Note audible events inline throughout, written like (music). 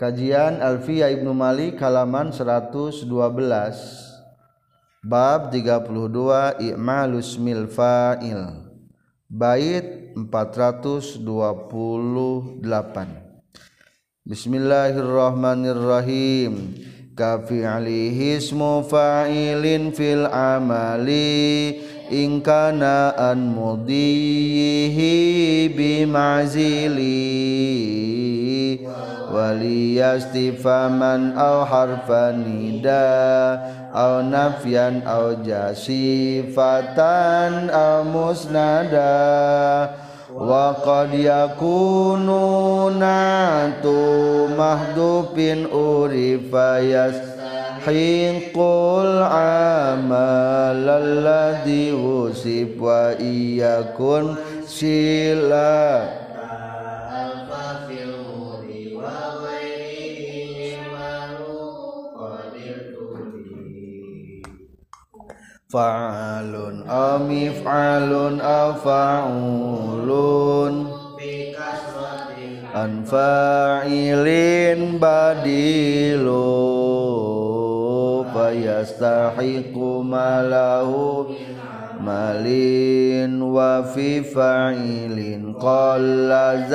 Kajian Alfiya Ibnu Malik halaman 112 Bab 32 I'malus mil fa'il Bait 428 Bismillahirrahmanirrahim. Kafi'ali ismu fa'ilin fil amali In kana an mudihi bimazili waliyastifaman au harfan nida au nafyan au jasifatan au musnada. Wa qad yakunu natu mahdufin urifa yastahiqul amal alladhi wusif wa iyakun fa'alun aw mif'alun aw fa'ulun an fa'ilin badilu fayastahiqu malahu malin wa fi fa'ilin qalla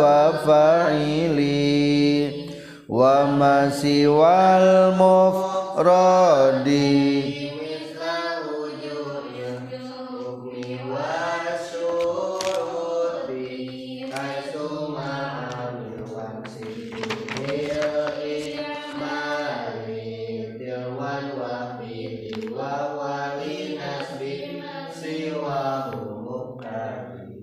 wa fa'ilin wa ma siwal mufradi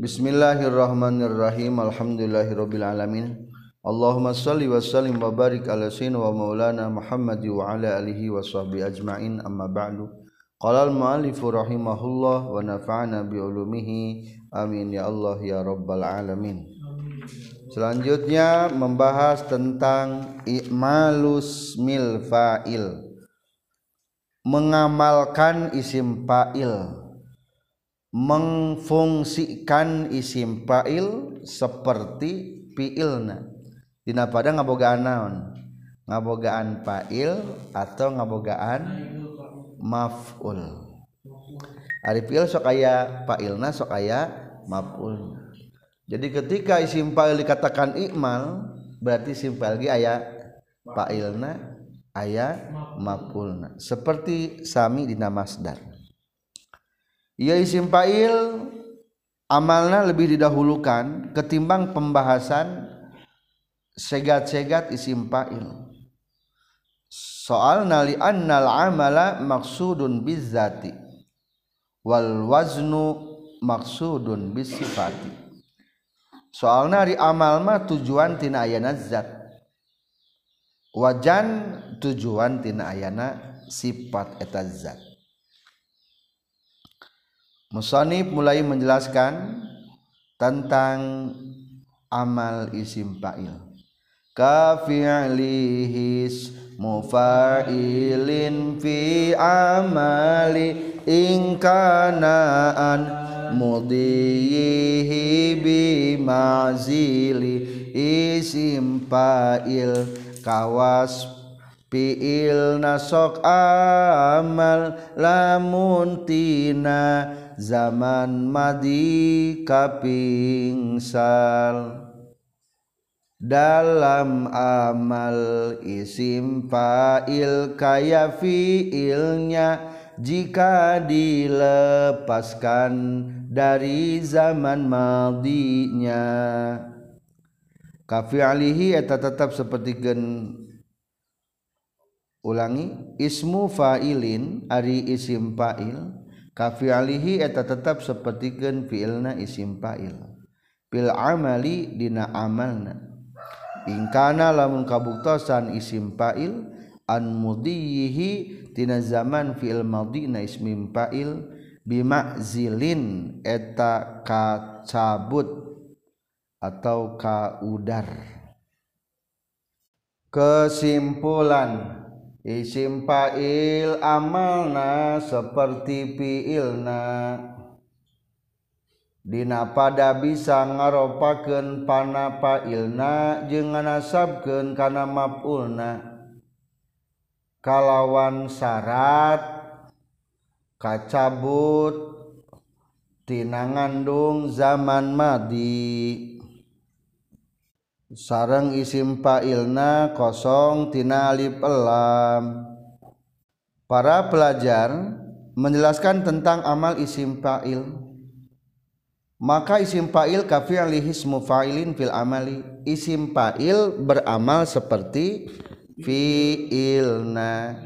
Bismillahirrahmanirrahim. Alhamdulillahirabbil alamin. Allahumma shalli wa sallim wa barik ala sayyidina wa maulana Muhammad wa ala alihi wa sahbihi ajma'in. Amma ba'du. Qala al-mu'allif rahimahullah wa nafa'ana bi ulumihi. Amin. Ya Allah ya rabbal alamin. Selanjutnya membahas tentang i'malus mil fa'il mengamalkan isim fa'il mengfungsikan isim fa'il seperti fi'ilna. Dina pada ngabogaan naon? Ngabogaan fa'il atau ngabogaan maf'ul? Ari fi'il sok aya fa'ilna sok aya maf'ul. Jadi ketika isim fa'il dikatakan ikmal berarti isim fa'il ge aya fa'ilna aya maf'ulna seperti sami dina masdar ia isim fa'il amalna lebih didahulukan ketimbang pembahasan segat-segat isim fa'il. Soal nali annal amala maksudun bizzati wal waznu maksudun bisifati. Soalna di amal mah tujuan tina ayana zat. Wajan tujuan tina ayana sifat eta zat Musanif mulai menjelaskan tentang amal isim fa'il. Ka fi'lihis mufa'ilin fi amali in kana an mudihi bi ma'zili isim fa'il kawas fi'il nasok amal lamun tina zaman madi kapingsal. Dalam amal isim fa'il kaya fi'ilnya jika dilepaskan dari zaman madinya. Kafi'alihi eta tetap seperti gen ulangi ismu fa'ilin ari isim fa'il kafi'alihi eta tetap sapertikeun fi'ilna isim fa'il. Fil amali dina amalna. In kana lamun kabuktosan isim fa'il an mudihi tina zaman fi'il madina ismim fa'il bimakzilin eta kacabut atau kaudar. Kesimpulan isim fa'il amalna seperti fi'ilna. Dina pada bisa ngaropakeun pana fa'ilna jeung nganasabkeun kana maf'ulna. Kalawan syarat kacabut tina ngandung zaman madi. Sarang isim fa'ilna kosong tina alif lam para pelajar menjelaskan tentang amal isim fa'il. Maka isim fa'il ka fi'li ismu fa'ilin fil amali. Isim fa'il beramal seperti fiilna.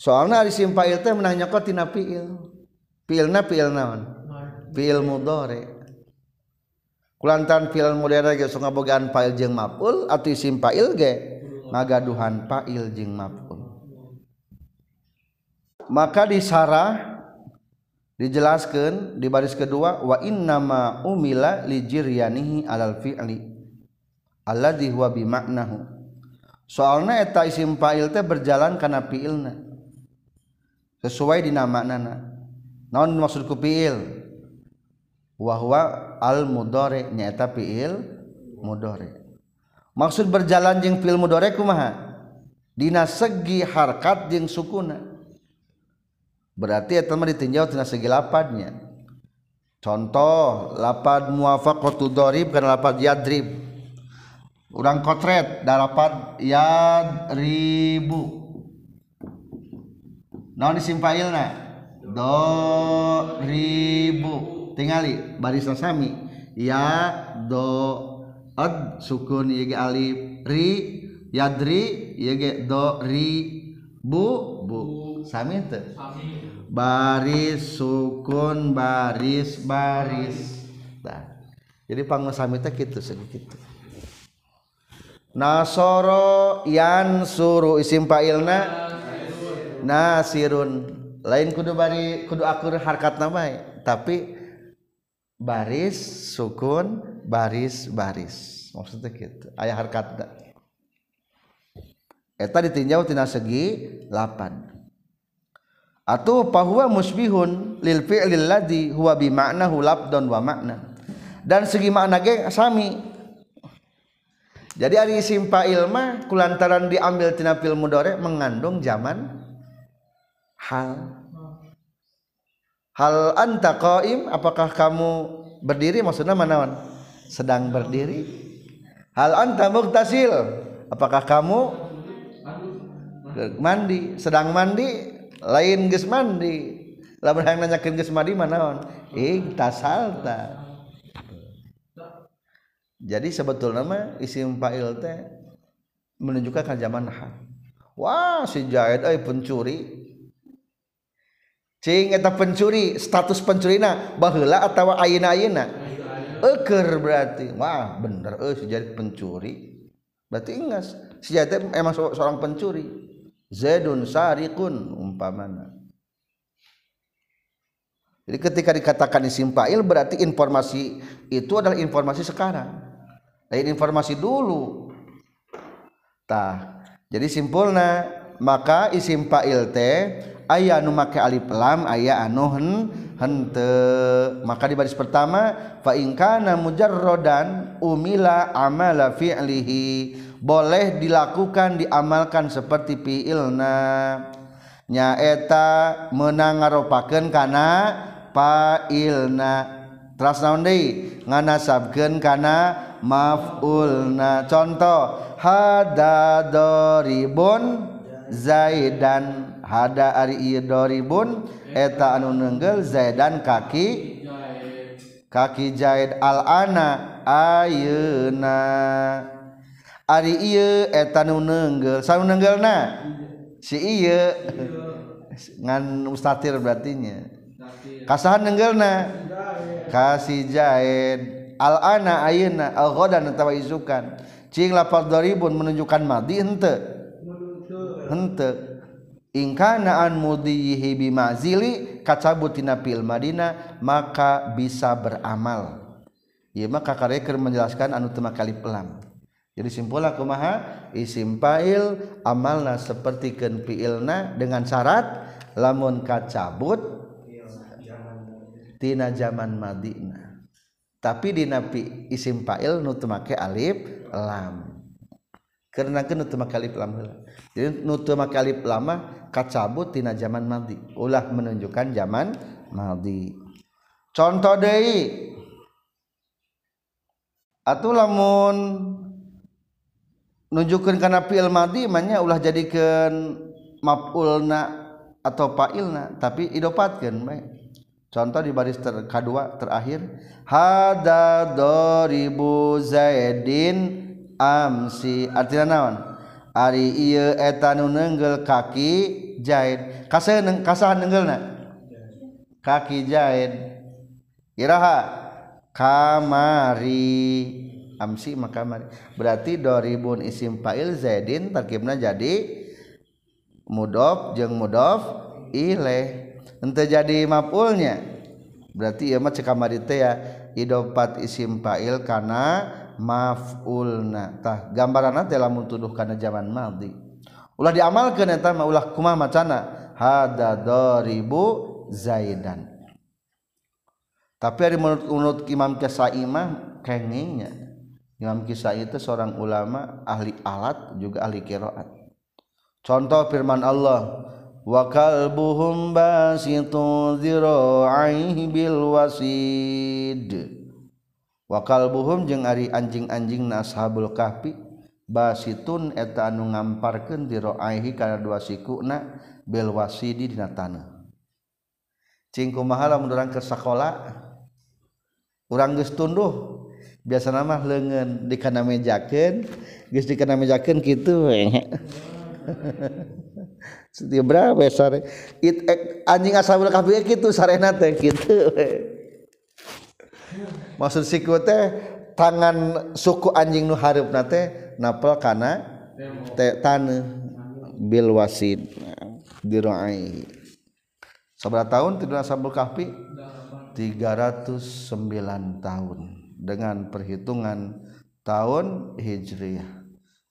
Soalnya isim fa'il teh menanya kok tina fiil. Fiilna fiil naon? Fiil mudhari kulantan fi'il mudhari ge sok ngabogaan fa'il jeung maf'ul atau isim fa'il ge? Ngagaduhan fa'il jeung maf'ul maka di sarah dijelaskan di baris kedua wa innama umila li jiryanihi alal fi'li alladhi huwa bi ma'nahu soalna eta isim fa'il teh berjalan kana fi'ilna sesuai dina maknana naon maksud ku fi'il? Wahwa al mudore nyata fiil mudore maksud berjalan jeng fiil mudore kumaha? Dina segi harkat jeng sukuna. Berarti eta mah ditinjau dina segi lapadnya. Contoh lapad muwafaqatu dharib kana lapad yadrib. Urang kotret dapat ya ribu naon isim fa'ilna do ribu tingali baris sami. Ya do ad sukun yege alif ri. Yadri yege do ri bu bu. Sami teu baris sukun baris baris. Nah, jadi panggung sami teh kitu segitu Nasoro yan suruh isim fa'ilna nasirun. Lain kudu bari kudu akur harkat nama tapi baris sukun baris baris. Maksudnya gitu. Ayah harkat eta ditinjau tina segi lapan. Atau pahuwa musbihun lil fi'lil ladzi huwa bi ma'nahu labdon wa makna dan segi makna ge sami. Jadi ari isim fa'il mah kulantaran diambil tina fil mudhari mengandung zaman hal hal anta qaim apakah kamu berdiri? Maksudnya manawan sedang berdiri. Hal anta mughtasil apakah kamu mandi? Sedang mandi lain geus mandi. Lamun hayang nanyakeun geus mandi manaon ih tasalta. Jadi sebetulnya mah isim fa'il teh menunjukkan zaman hal wah si Jaid euy pencuri cing eta pencuri status pencurina baheula atawa ayeuna-ayeuna? Euker berarti. Wah bener si Jaid pencuri. Berarti ingat si Jaid emang seorang pencuri. Zaidun sariqun umpamana. Jadi ketika dikatakan isim fa'il berarti informasi itu adalah informasi sekarang. Lain informasi dulu. Tah jadi simpulna maka isim fa'il teh aya anu make alif lam aya anu hente. Maka di baris pertama fa in kana mujarrodan umila amala fi'lihi. Boleh dilakukan diamalkan seperti fi'ilna. Nyaeta menang ngaropakeun kana fa'ilna. Teras naon deui? Nganasabkeun kana maf'ulna. Contoh hada doribun zaidan hada ari doribun eh. eta anu nenggel zaidan kaki kaki jahit al-ana ayeuna. Ari ieu eta nu nenggel saru nenggelna si ieu. Ngan mustatir berarti nya. Kasahan nenggelna kasih jahit. Al-ana ayeuna al-ghadan atawa izukan. Cing lapar doribun menunjukkan madi henteu. Henteu. Ingkana an mudihi bi mazili kacabutina fil madina maka bisa beramal. Ieu maka kareker menjelaskan anu teu kali pelam jadi simpulna kumaha? Isim fa'il amalna sapertikeun fiilna dengan syarat lamun kacabut tina zaman Madinah. Tapi di napi isim fa'il nu teu alif lam karena kan nu teu make alif lam heula jadi nu teu make alif lam mah kacabut tina zaman madi ulah menunjukkan zaman madi contoh deui atuh lamun nunjukkeun kana fi'il madi manya ulah jadikeun maf'ulna atau fa'ilna tapi idopatkeun bae contoh di baris ter kedua terakhir. Hada doribu zaidin amsi artinya naon? Ari ieu eta nu nenggel kaki jahit kasih kasahan nenggel kaki jahit iraha kamari. Amsi maka kamari. Berarti doribun isim fa'il zaidin tarkibna jadi mudof jeng mudof ilaih ente jadi mapulnya berarti ieu mah cekamari teh ya idopat isim fa'il kana maf'ulna. Tah gambaran teh lamun tuduh kana zaman madhi ulah diamalkeun eta mah ulah kumaha macana? Hada daribu zaidan. Tapi ari menurut menurut Imam Kisai mah kengingnya Imam Kisai itu seorang ulama ahli alat juga ahli qiraat contoh firman Allah wakal buhum basitu zira'aihi bil wasid wakal buhum jeung ari anjing-anjing na ashabul kahfi basitun eta anu ngamparkeun di roaihi kana dua sikuna bil wasidi dina tanah. Cing kumaha lamun urang ke sakola? Urang geus tunduh. Biasa nama leungeun dikana mejakeun geus dikana mejakeun kitu setiap (laughs) berapa sare? It eh, anjing ashabul kahfi kitu sarena teh kitu maksud siku teh tangan suku anjing nu hareupna teh napel kana teh taneuh. Bil wasid. Dirai sabaraha tahun tidur ashabul kahfi 309 tahun. Dengan perhitungan tahun hijriah.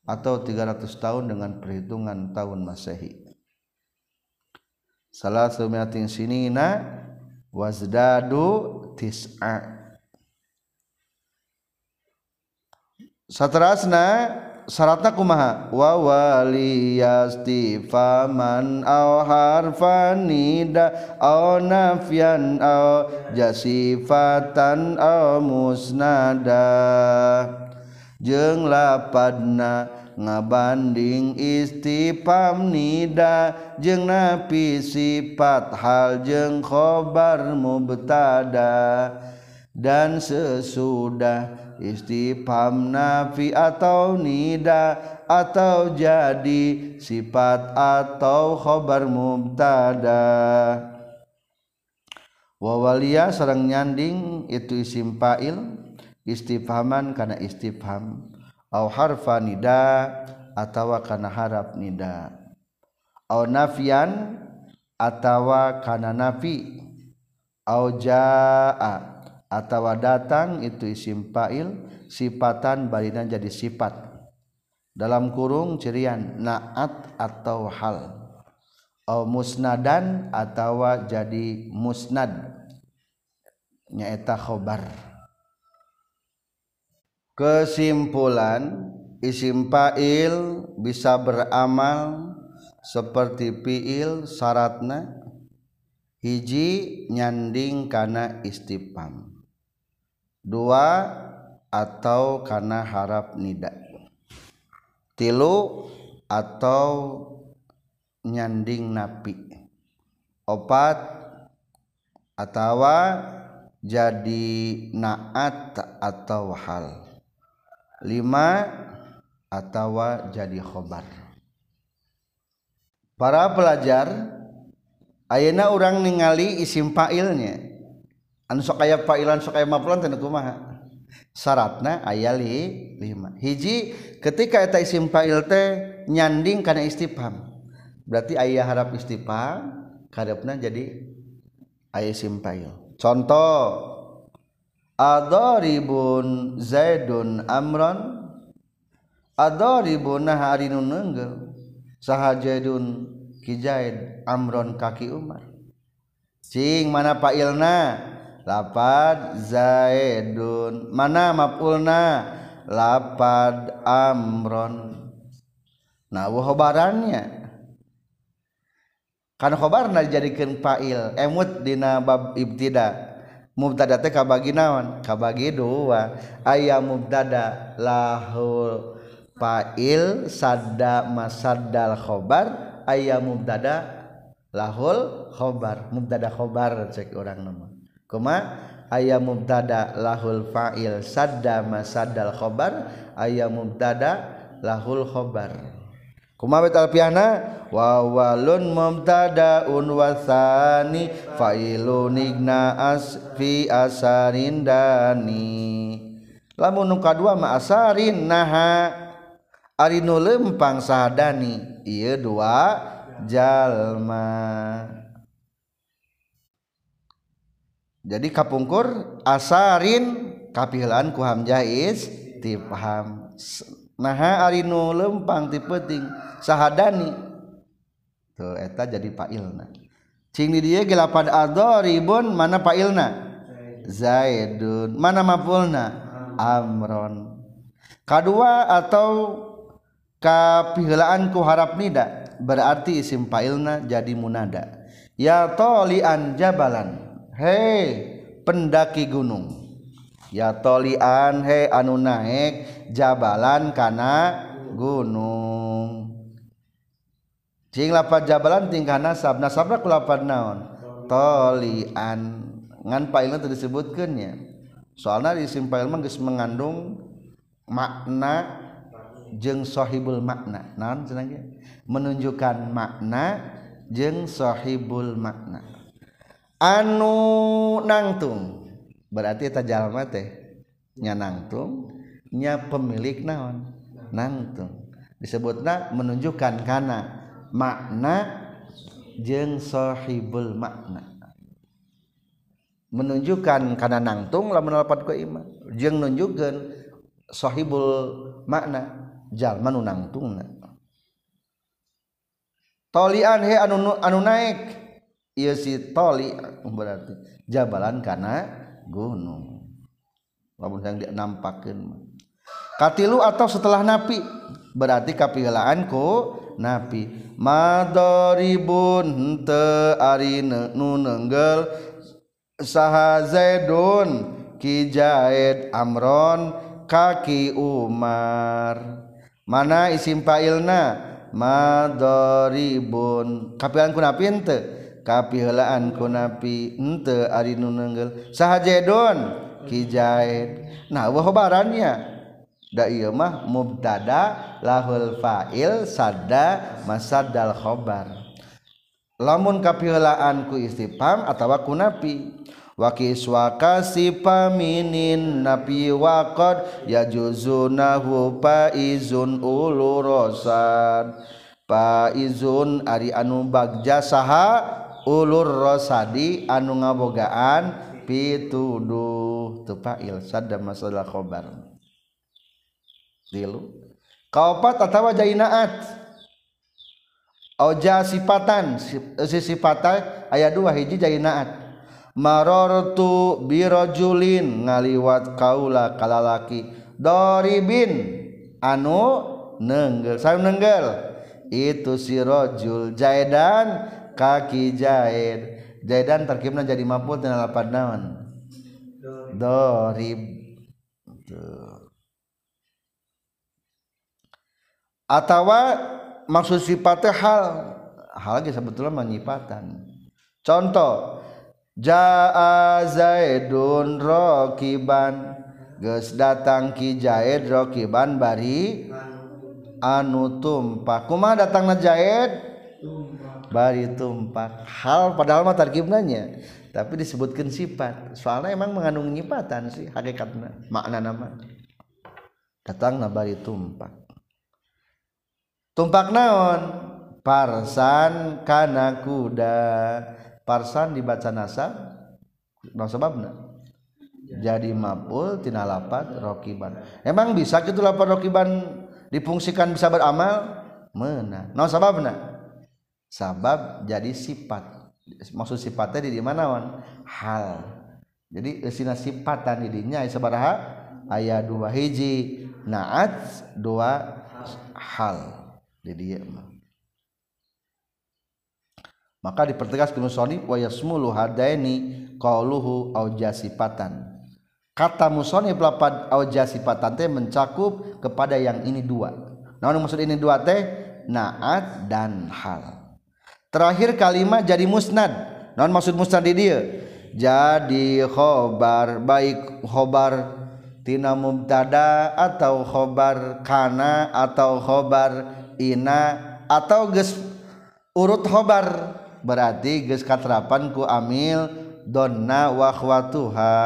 Atau 300 tahun dengan perhitungan tahun Masehi. Salah sumiatin sinina wazdadu tis'a satrasna syaratna kumaha? Wa waliyastifaman aw harfan nida aw nafyan aw jasifatan aw musnada. Jeung lapadna ngabanding istifam nida jeung napi sifat hal jeung khobar mubtada dan sesudah istifham nafi atau nida atau jadi sifat atau khobar mubtada. Wawalia sarang nyanding itu isim fa'il istifhaman kana istifham au harfa nida atawa kana harap nida. Au nafian atawa kana nafi. Au jaa atawa datang itu isim fa'il sifatan balina jadi sifat. Dalam kurung cirian naat atau hal. Au musnadan atawa jadi musnad. Nyaeta khobar. Kesimpulan isim fa'il bisa beramal seperti fiil syaratna. Hiji nyanding kana istifham dua atau karena harap nida. Tilu atau nyanding napi. Opat atau jadi naat atau hal. Lima atau jadi khobar. Para pelajar ayana orang ningali isim failnya. An so kaya failan so syaratna ayali 5 hiji ketika eta isim fa'il teh nyanding karena istifham. Berarti ayah harap istifham kadapna jadi ayah isim fa'il. Contoh adoribun zaidun amron adoribun nah hari nu nenggel saha zaidun ki zaid amron kaki umar. Cing mana pak ilna lapad zaidun mana maf'ulna lapad amron. Nah khobarannya kan khobarna dijadikeun fa'il. Emut dina bab ibtida. Mubtada teh kabagi naon? Kabagi dua. Aya mubtada lahul fa'il sadda masaddal khobar. Aya mubtada lahul khobar. Mubtada khobar cek orang nama. kuma aya mubtada lahul fa'il sadda masaddal khobar aya mubtada lahul khobar. Kuma betal piana wa walun mubtada un wasani fa'ilun igna as fi asarin dani. Lamun nu kadua ma asarin naha ari nu lempang sahadani ieu dua jalma. Jadi kapungkur asarin kapilaan ku hamjais ti paham. Naha ari nu lempang ti penting. Sahadani. Tuh eta jadi pailna. Cing di dieu ge lapan adoribun mana pailna? Zaidun. Mana mafulna? Amron. Kadua atau kapihelaan ku harap nida berarti isim pailna jadi munada. Ya tolian jabalan He pendaki gunung. Ya tolian he anu naik jabalan kana gunung. Cing lapat jabalan tingkah nasab nasabna ku lapat naon? Tolian. Ngan pailna teu disebutkeunnya soalna di isim mengandung makna jeung sahibul makna. Naon cenah menunjukkan makna jeung sahibul makna anu nangtung. Berarti tajjallma tehnya nangtungnya pemilik naon? Nangtung. Disebutlah menunjukkan karena makna jeng sohibul makna. Menunjukkan karena nangtung lah menalpat ke imam jeng nunjukkan sohibul makna jalma nu nangtung tolian he anu anu naik iya si toli oh, berarti. Jabalan karena gunung. Lamun yang dinampakeun katilu atau setelah napi? Berarti kapilaan ku napi. Madoribun te ari nu nenggel. Saha zaidun ki zaid amron kaki umar. Mana isim failna? Madoribun. Kapilaan ku napi henteu kapilaan ku napi ente ari nu nenggel. Sahajedon ki zaid nah wah barannya da ieu mah mubtada lahul fa'il sadda masaddal khobar. Lamun kapilaan ku istifham atawa ku napi. Wa kiswaka sipaminin napi waqad yajuzunahu faizun ulurosad faizun ari anu bagja saha ulur rosadi anu ngabogaan pituduh. Tepa ilsad dan masalah khobar. Tilu kaopat atau jainaat. Oja sifatan si sifatan ayat dua hiji jainaat. Marortu birojulin ngaliwat kaula kalalaki. Doribin anu nenggel. Saya nenggel. Itu si rojul jaidan. Kaki jahit jaidan terkibna jadi maful tina lapan naon? Dorib. Atawa maksud sifatnya hal hal lagi sebetulnya menyipatan contoh jaa zaidun rokiban geus datang ki jaid rokiban bari anu tumpah. Kumaha datangna jaid bari tumpak hal padahal mah tarkibnanya. Tapi disebutkan sifat. Soalnya emang mengandung nyipatan sih hakikatnya makna nama datang bari tumpak tumpak naon? Parsan kana kuda. Parsan dibaca nasab no sebabna? Jadi mapul tina lapat rokiban. Emang bisa gitu lapat rokiban difungsikan bisa beramal? Mana no sababna sabab jadi sifat. Maksud sifatnya di mana wan? Hal. Jadi sifatan didinya sabaraha ayat dua hiji naat dua hal di dia maka dipertegas ke musonif wa yasmulu hadaini qauluhu au jasifatan kata musonif lapad au jasifatan teh mencakup kepada yang ini dua. Nah maksud ini dua teh naat dan hal terakhir kalimat jadi musnad. Non maksud musnad di dia. Jadi khobar baik khobar tina mubtada atau khobar kana atau khobar ina atau ges urut khobar. Berarti ges katerapan ku amil donna wa khwatuha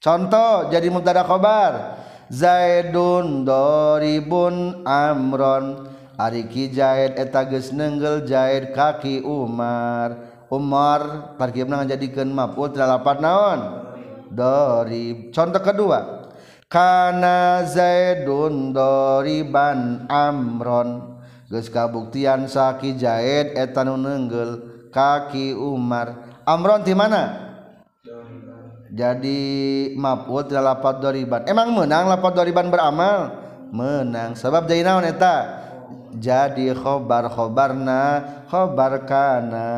contoh jadi mubtada khobar. Zaidun doribun amron Ariki jahit eta geus nenggel jahit kaki Umar. Umar tarkib ngajadikeun maf'ul dalapan naon? Dari contoh kedua. Kana zaidun doriban amron. Geus kabuktian saki jahit eta nu nenggel kaki Umar. Amron di mana? Jadi maf'ul dalapan doriban emang menang lapat doriban beramal? Menang. Sebab jadi naon eta? Jadi khobar khobarna khobar kana.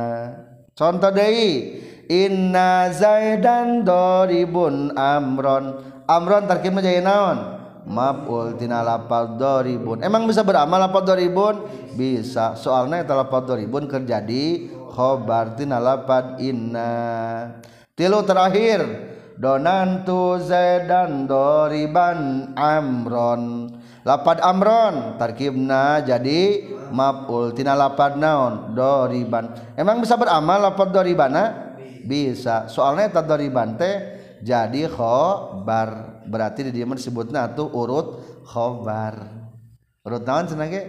Contoh deui inna zaidan doribun amron. Amron tarkibna jadi naon? Maf'ul tina lapal doribun. Emang bisa beramal lapal doribun? Bisa. Soalnya eta lapal doribun terjadi khobar tina lapad inna. Tilu terakhir donantu zaidan doriban amron lapad amron tarkibna jadi maf'ul. Tina lapad naon? Doriban. Emang bisa beramal lapad doribana bisa. Soalnya eta doriban teh jadi khobar. Berarti di dieu disebutna tuh urut khobar. Urut naon cenah ge?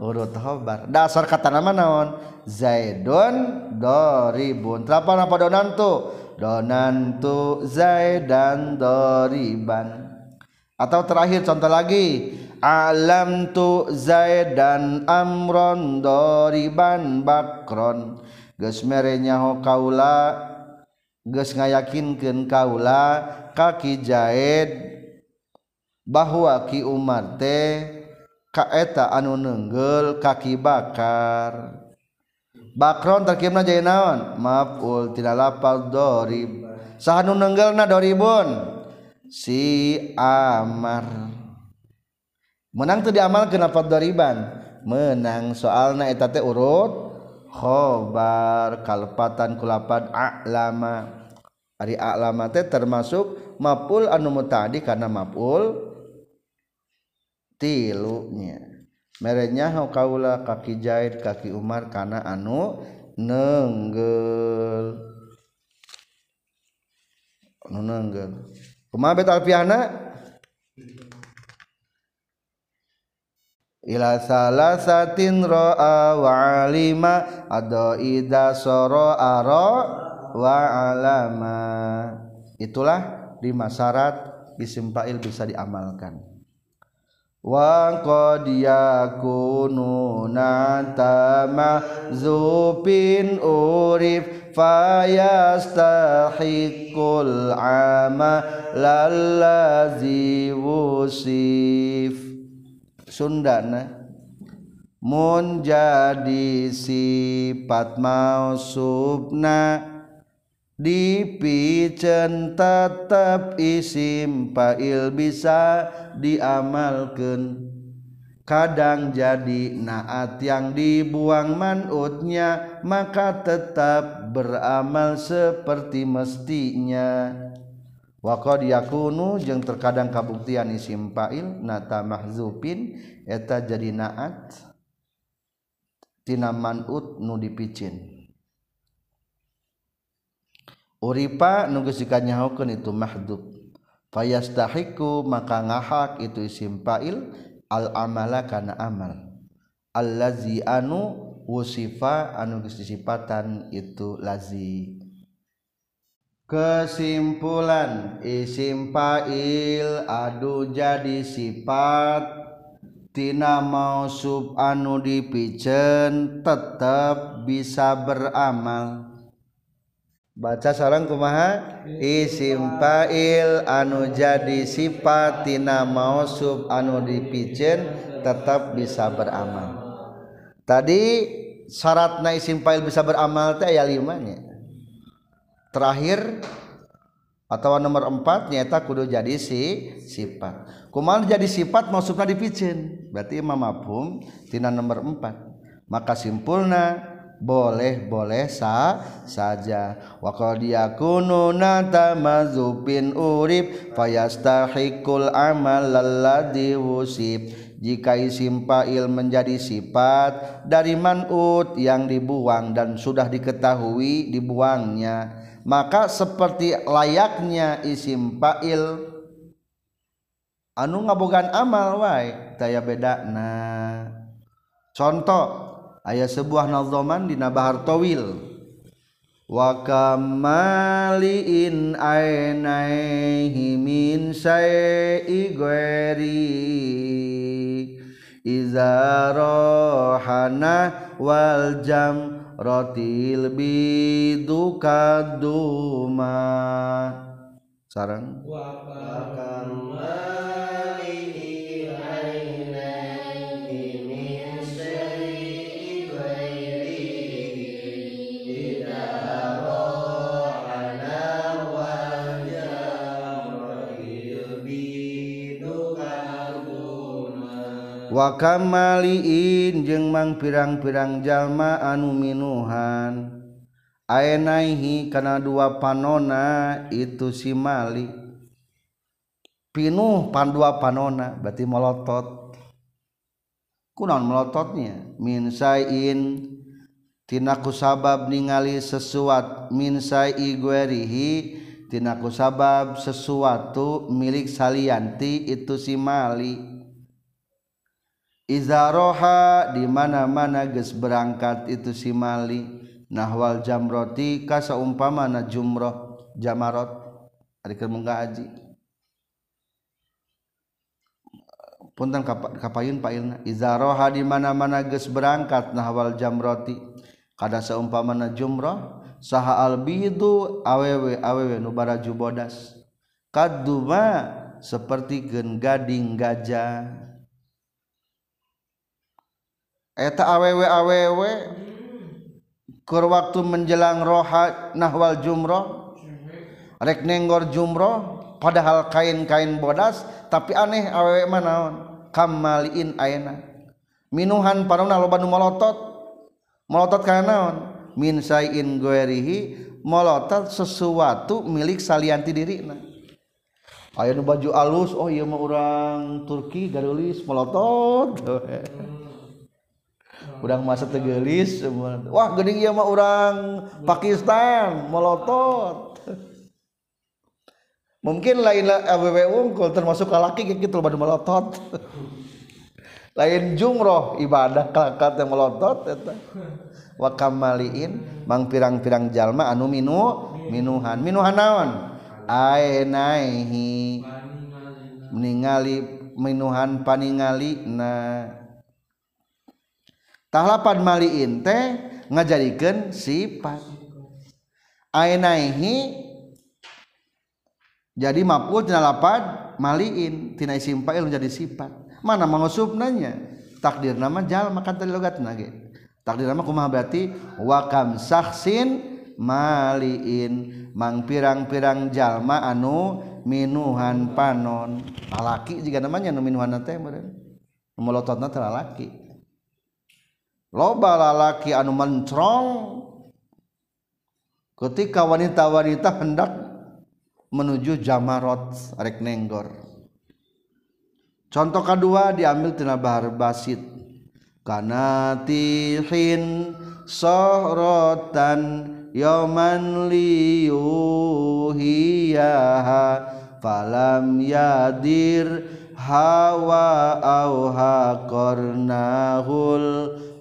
Urut khobar. Dasar kata nama naon? Zaidun doribun. Terapa apa donantu donantu zaidan doriban. Atau terakhir contoh lagi alam tu zaidan amron doriban bakron. Geus mere nyaho kaula geus ngayakinkeun kaula kaki Zaid bahwa ki Umar teh kaeta anu nenggel kaki bakar. Bakron terkimna jadi naon? Maful tina lapal dorib. Sahanu nenggelna doribun? Si Amar. menang tuh diamal kenapa doriban menang soalna eta teh urut khobar kalpatan kulapan a'lama. Ari a'lama teh termasuk maful anu mutadi karena maful tilunya. Merenya kaula kaki jahit kaki Umar karena anu nenggel. Anu nenggel. Kumaha bet alfiana ila salasatin ra'a wa alima ada ida soro aro wa alama. Itulah lima syarat isim fa'il bisa diamalkan. Wa qad yakunu natama zupin urif fayastahiqul ama lallazi wusif Sundana menjadi sifat mau subna dipicen tetap isim fa'il bisa diamalkan kadang jadi naat yang dibuang manutnya maka tetap beramal seperti mestinya yakunu yang terkadang kabuktian isim fa'il nata mahzupin eta jadi naat tina manut nu dipicin. Uripa nu geus dikanyahokeun itu mahdub. Fayastahiku maka ngahak itu isim fa'il al amala kana amal. Allazi anu wusifa anu geus disifatan itu lazi kesimpulan isim fa'il adu jadi sifat tina mausub anu dipicen tetap bisa beramal. Baca sarang kumaha? Isim fa'il anu jadi sifatina mausub anu dipicen tetap bisa beramal. Tadi syaratna isim fa'il bisa beramal teh aya limanya terakhir atau nomor empat nyata kudu jadi si sifat. Kumal jadi sifat mausubna dipicen berarti imam mafhum tina nomor empat. Maka simpulna boleh-boleh sah saja. Wa qad yakunu natamazupin urib fayastahikul amal lalladhi wusib jika isim fa'il menjadi sifat dari man'ut yang dibuang dan sudah diketahui dibuangnya maka seperti layaknya isim fa'il anu ngabogan amal wae taya bedana contoh ayat sebuah nazoman di nabahar towil wa kamaliin ainaihi min syai'i ghairi iza rohana wal jam rotil bidu kaduma. Sarang wa wakamaliin jeung mang pirang-pirang jalma anu minuhan. Aenaihi kana dua panona itu si mali. Pinuh pan dua panona berarti melotot. Kunaon melototnya? Min sain tina sabab ningali sesuatu min sai guerihi tina sabab sesuatu milik salianti itu si mali izaroha dimana-mana ges berangkat itu si Mali. Nahwal jamroti kasa umpama na jumroh jamarot. Hari kermungga haji. Punten kapayun pailna izaroha dimana-mana ges berangkat nahwal jamroti. Kada saumpama na jumroh saha albidu awewe awewe nubara jubodas kaduma seperti gen gading gajah. Eta awewe-awewe kur waktu menjelang roha nahwal jumroh rek nenggor jumroh padahal kain-kain bodas tapi aneh awewe manaon kamaliin aina minuhan parona loba nu molotot. Molotot kana naon? Min sayin goerihi molotot sesuatu milik salianti dirina. Nu baju alus oh iya mah urang Turki garulis molotot (laughs) udang masa tegelis semua wah geuning ieu mah urang Pakistan melotot. Mungkin lain awewe eh, unggul termasuk laki gitu badu melotot. (laughs) Lain jumroh ibadah kalakat yang melotot eta. Wa kamaliin mang pirang-pirang jalma anu minu minuhan. Minuhan naon? Aenaihi meningali minuhan paningali na. Tahlapan maliin teh ngajadikan sifat. Ainaihi jadi mapul tina lapad maliin tina isim fa'il menjadi sifat. Mana nanya takdir nama jalma kan tadi logat nage takdir nama kumaha berarti? Wa saksin maliin. Mang pirang-pirang jalma anu minuhan panon. Lalaki jika namanya anu minuhan teh meureun. Melototna teh lalaki loba lalaki anu mencrong ketika wanita-wanita hendak menuju jamarot arek nenggor. Contoh kedua diambil tina bahar basit. Kana tihin sohrotan yoman liyuhiyaha falam yadir hawa auha kornahul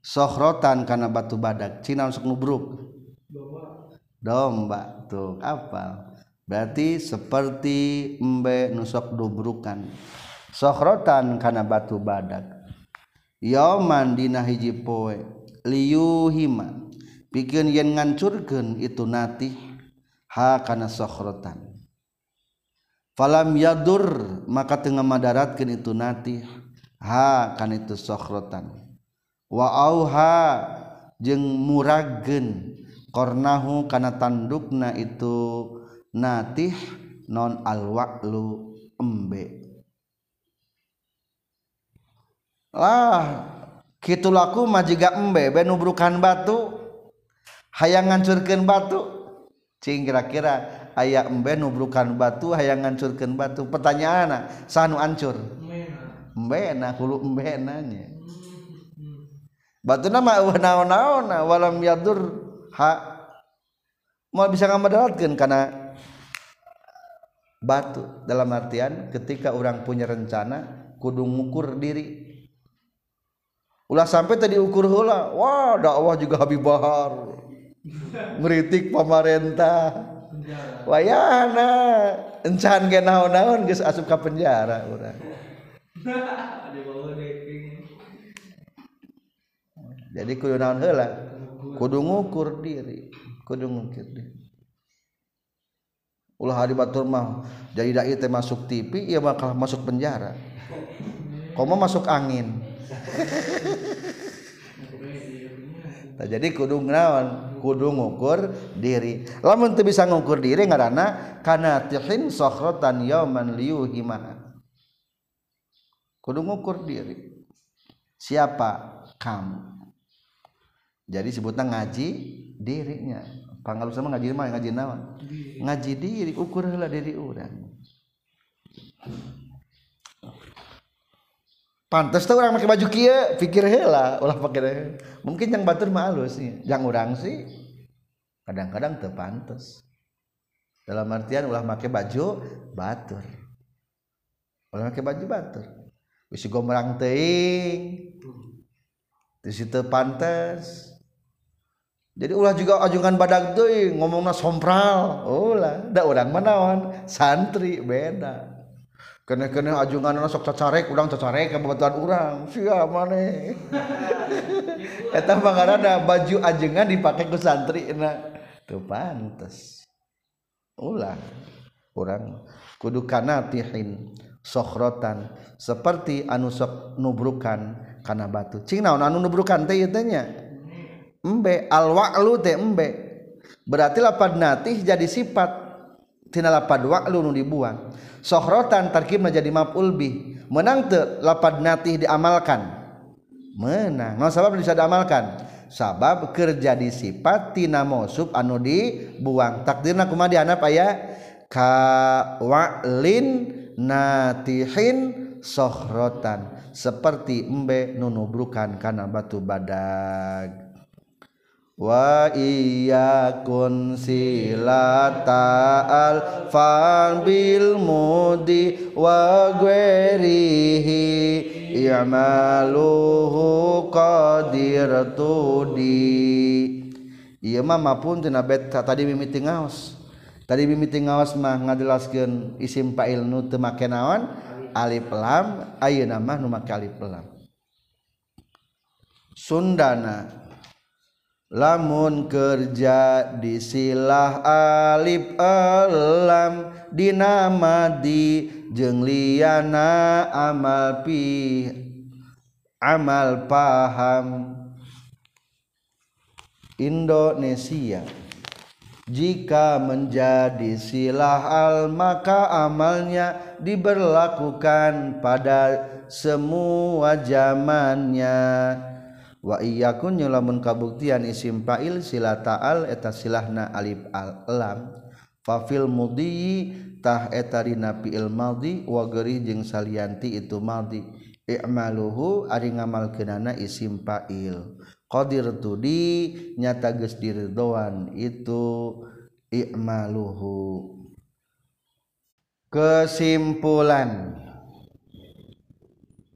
sohrotan karena batu badak Cina langsung nubruk. Domba tuh apa berarti seperti embe nusok dubrukan. Sohrotan karena batu badak. Yoman dina hiji poe liyuhima. Bikin yen ngancurkeun itu natih ha kana sohrotan falam yadur maka tengah madaratkeun itu natih ha kana itu sohrotan waauha jeung muragen kornahu kana tandukna itu natih non alwaklu embe. Lah kitu laku mah jiga embe benubrukan batu. Hayang ngancurkeun batu. Cing kira-kira aya embe nubrukan batu hayang ngancurkeun batu. Pertanyaan sanu ancur? Embe na hulu embe nanya. batu nama naon-naon walam yadur ha mau bisa ngamadatkan karena batu. Dalam artian ketika orang punya rencana kudu ngukur diri. Ulah sampai tadi ukur hula wah dakwah juga Habib Bahar. Ngeritik pemerintah wayana encan ge naon-naon geus asup ka penjara urang. Jadi kudu naon heula? Kudu ngukur diri. Kudu ngukur diri. Ulah hari batur mah jadi dai teh masuk TV ia bakal masuk penjara. Komo masuk angin. (laughs) Nah, jadi kudu naon? Kudu ngukur diri. Lamun teu bisa ngukur diri ngaranna kana tihin sakhratan yauman liyuhima kudu ngukur diri. Siapa? Kamu jadi sebutnya ngaji dirinya. Panggalu sama ngaji mah ngaji nawan ngaji diri. Ukur lah diri orang pantas tuh orang pakai baju kia pikir hela ulah pakai mungkin yang batur mah halus sih yang orang sih kadang-kadang terpantas dalam artian ulah pakai baju batur. Ulah pakai baju batur. Bisa gombrang teing di situ pantas jadi ulah juga ajungan badak deui ngomongna sompral. Ulah da urang mah naon? Santri beda. Kene-kene ajungan sok cacarek urang cacarek kebetulan urang. Sia maneh (laughs) eta mah ngaranna baju ajengan dipake ku santri na. Teu pantes. Ulah urang kudu kanatihin sokhrotan seperti anu sok nubrukan kana batu. Cing naon anu nubrukan teh ieu teh nya? Embe. Al-wa'lu teh embe. Berarti lapad natih jadi sifat. Tina lapad wa'lu nu dibuang. Sohrotan tarkibna jadi maf'ul bih. Menang teu lapad natih diamalkan. Menang. No sabab bisa diamalkan? Sabab kerja di sifat tina mausuf anu dibuang. Takdirna kumaha dianap aya? Ka wa'lin natihin sohrotan. Seperti embe nunubrukan kana batu badag wa iyyakun silata alfan bil mudi wa gwerihi i'maluhu qadir tudi. Ieu mah mapun tina bet tadi mimiti ngaos. Tadi mimiti ngaos mah ngajelaskeun isim fa'il nu teu make naon? Alif lam. Ayeuna mah nu make alif lam. Sundana. Lamun kerja disilah alif alam dinamadi jeung liana amal pi amal paham. Indonesia jika menjadi silah al maka amalnya diberlakukan pada semua zamannya wa iyakun nyulamun kabuktian isim fa'il sila ta'al eta silahna alif al lam fa fil mudhi tah eta dina fi'il madhi wa geri jeung salianti itu madhi. I'maluhu ari ngamalkeunana isim fa'il. Qadir tudi nyata geus diridhoan itu i'maluhu. Kesimpulan.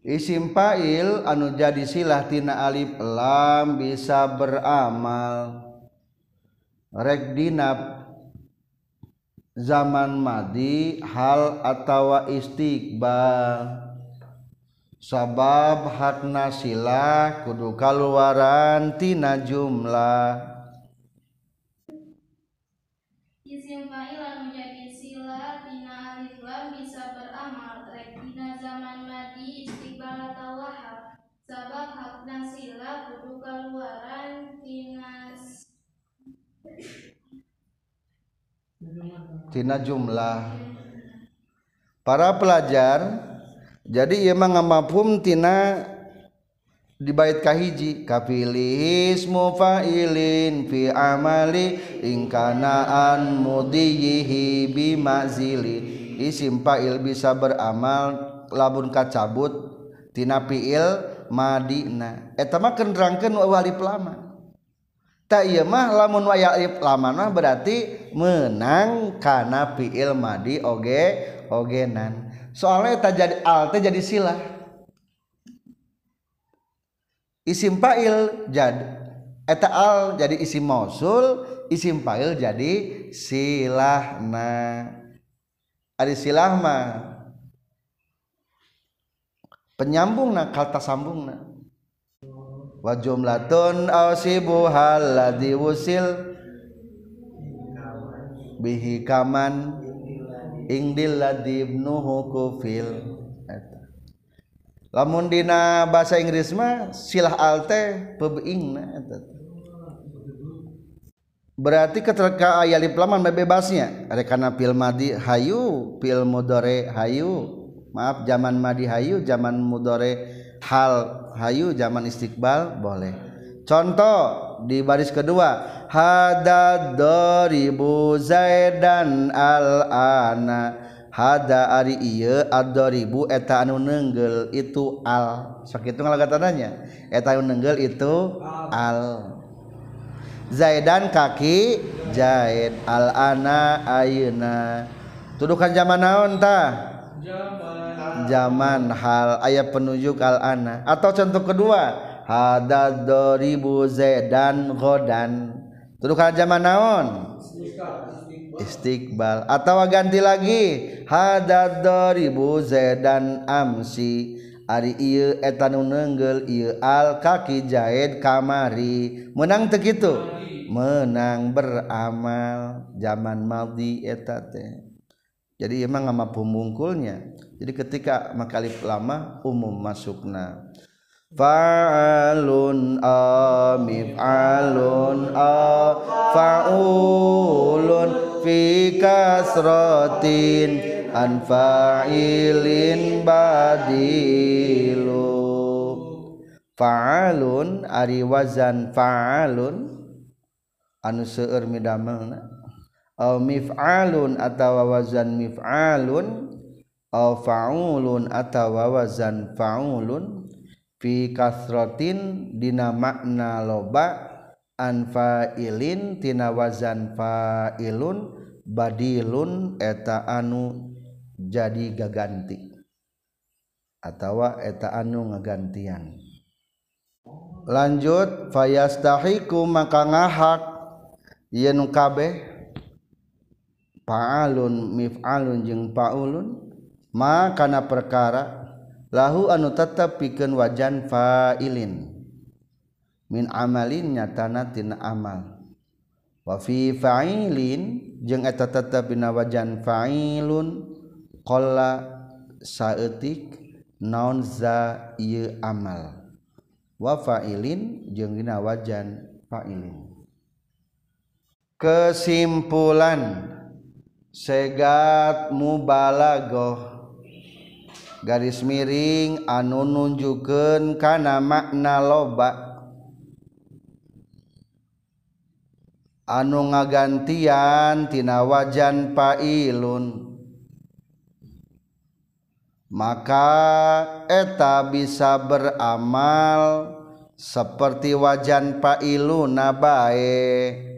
isim fa'il anu jadi silah tina alif lam bisa beramal. Rek dinap zaman madi hal atawa istiqbal. Sabab hakna silah kudu kaluaran tina jumlah. tina jumlah. Para pelajar jadi ia mengamafum tina di bait kahiji kapilih ismu fa'ilin fi amali ingkanaan mudiyihi bimazili isim fa'il bisa beramal labun kacabut tina fi'il madina. Eta mah kenderangkeun wali pelama. Tak iya mah lamun waya alif lama mah berarti menang kana fi'il madi oge ogenan. Soalnya eta jadi al teh jadi silah. Isim fa'il jadi eta al jadi isim mausul isim fa'il jadi silahna ari silah mah penyambungna kata sambungna wa jumlatun awsibuhal ladzi wusil bihi kaman ingdil ladzi ibnuhu kufil. Lamun dina bahasa Inggris mah silah al teh pebeingna berarti ketika aya alif lam bebasnya ada kana fil madi hayu fil mudhari hayu. Maaf zaman madi hayu zaman mudhari hal hayu zaman istiqbal boleh. Contoh di baris kedua hada doribu zaidan al ana hada ari iya adoribu eta anu nenggel itu al. Sakit itu ngalagatana eta anu nenggel itu al. Zaidan kaki Zaid al ana ayeuna. Tudukan zaman naon tah? Zaman hal ayat penunjuk al ana. Atau contoh kedua hadad doribu zaidan godan. Tuduhkan zaman naon? Istiqbal. Atau ganti lagi hadad doribu zaidan amsi. Ari ieu eta nu neunggel ieu al kaki jaid kamari. Menang teu kitu? Menang beramal. Zaman maldi eta teh. Jadi emang sama pemungkulnya jadi ketika makalif lama umum masukna. Fa'alun amif'alun fa'ulun fi kasratin an fa'ilin badilu. Fa'alun ari wazan fa'alun anu seueur midamelna mif'alun atawa wazan mif'alun aw faulun atawa wazan faulun fi kasrotin dina makna loba an fa'ilin tina wazan fa'ilun badilun eta anu jadi gaganti atawa eta anu ngagantian. Lanjut fayastahiku maka ngahak yen kabeh fa'alun mif'alun jeung paulun ma kana perkara lahu anu tetep pikeun wajan fa'ilin. Min amalin nyatana tina amal. Wa fi fa'ilin jeung eta tetep dina wajan fa'ilun qalla saeutik naon za ieu amal. Wa fa'ilin jeung dina wajan fa'ilin. Kesimpulan segat mubalaghah garis miring anu nunjukkeun kana makna loba anu ngagantian tina wajan pailun. Maka eta bisa beramal seperti wajan pailuna bae.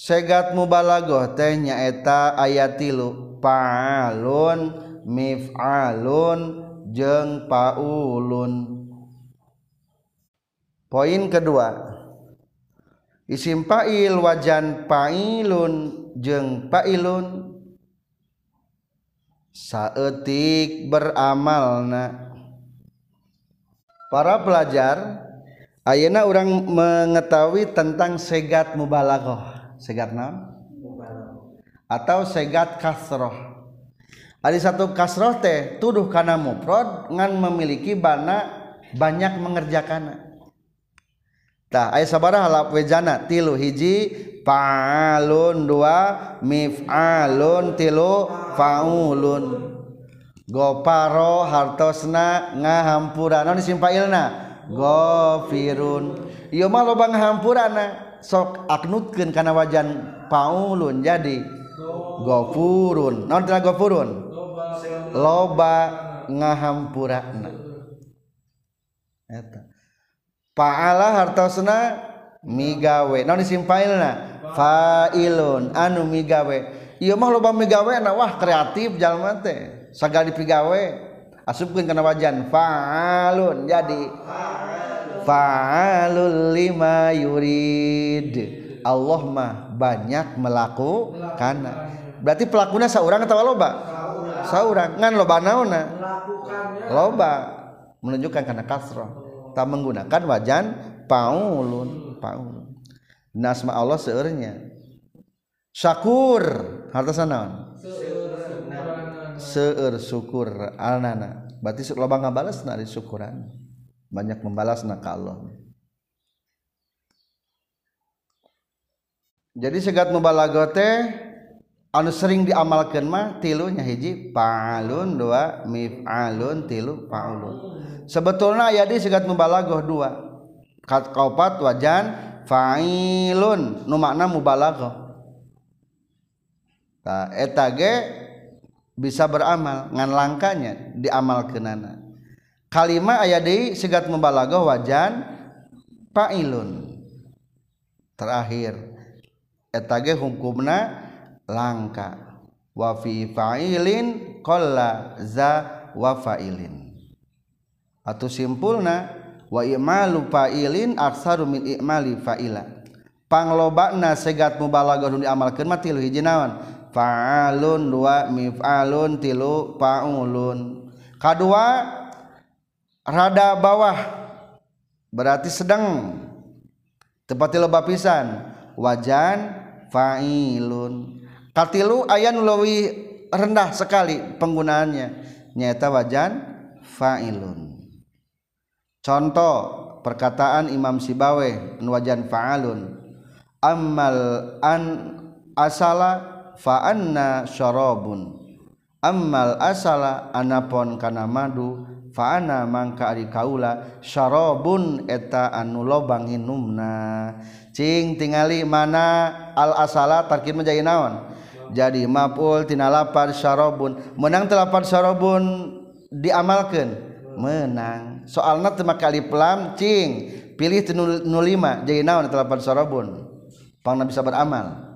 segat mubalagoh teh nyaeta ayat tilu. Palun mif'alun jeng paulun. Poin kedua. Isim fa'il wajan fa'ilun jeng fa'ilun. Saetik beramalna. Para pelajar ayeuna orang mengetahui tentang segat mubalaghah. Segat naon? Atau segat kasroh. Ada satu kasroh teh tuduh kana mufrad ngan memiliki bana banyak mengerjakan tah aya sabaraha lap wejana tilu hiji fa'alun dua mif'alun tilu faulun. Goparo hartosna ngahampura naon isim fa'ilna gofirun. Ieu mah loba ngahampurana sok aknutkeun kana wajan paulun jadi gofurun. Naon teh gofurun? Loba ngahampurana. Eta. Paala hartosna migawe. Naon isim failna failun anu migawe. Ieu mah loba migawe na wah kreatif jalma teh. Sagala dipigawe. Asupkeun kana wajan. Faalun jadi fa'alul lima yurid. Allah mah banyak melakukan. Berarti pelakunya seorang atau loba? Seorang. Ngan loba naona loba. Menunjukkan karena kasroh. Tak menggunakan wajan paulun. Paulun. Nasma Allah seurnya. Syakur. Harta sanaon seur syukur. Alnana. Berarti loba ngabalas na syukuran banyak membalas na ka Allah. Jadi segat mubalagote anu sering diamalkan mah tilunya hiji pa'alun dua mif'alun tilu pa'ulun. Sebetulnya ayat di segat mubalagoh dua. Kat kaupat wajan fa'ilun nu makna mubalagoh. Ta eta ge bisa beramal ngan langkanya diamalkeunana kalima aya deui sigat mubalaghah wajan fa'ilun. Terakhir eta ge hukumna langka. Wa fi fa'ilin qalla za wa fa'ilin. Atau simpulna wa i'malu fa'ilin aksaru min i'mali fa'ila. Panglobana segat mubalaghah nu diamalkeun mah tilu hiji naon? Fa'alun dua mif'alun tilu fa'ulun. Kadua rada bawah. Berarti sedang. Tepati loba pisan. Wajan fa'ilun. Katilu ayan luwi rendah sekali penggunaannya. Nyata wajan fa'ilun. Contoh perkataan Imam Sibawe wajan fa'alun. Ammal an asala fa'anna syarabun. Ammal asala anapon kana madu faana mangka ari kaula syarabun eta anu lobang hinumna cing tingali mana al asala tarkib menjadi naon? Jadi maful tina lapar syarabun. Menang telapar syarabun diamalkan menang. Soalnya teu make alif lam cing. Pilih 05 jadi naon telapar syarabun? Pang bisa beramal.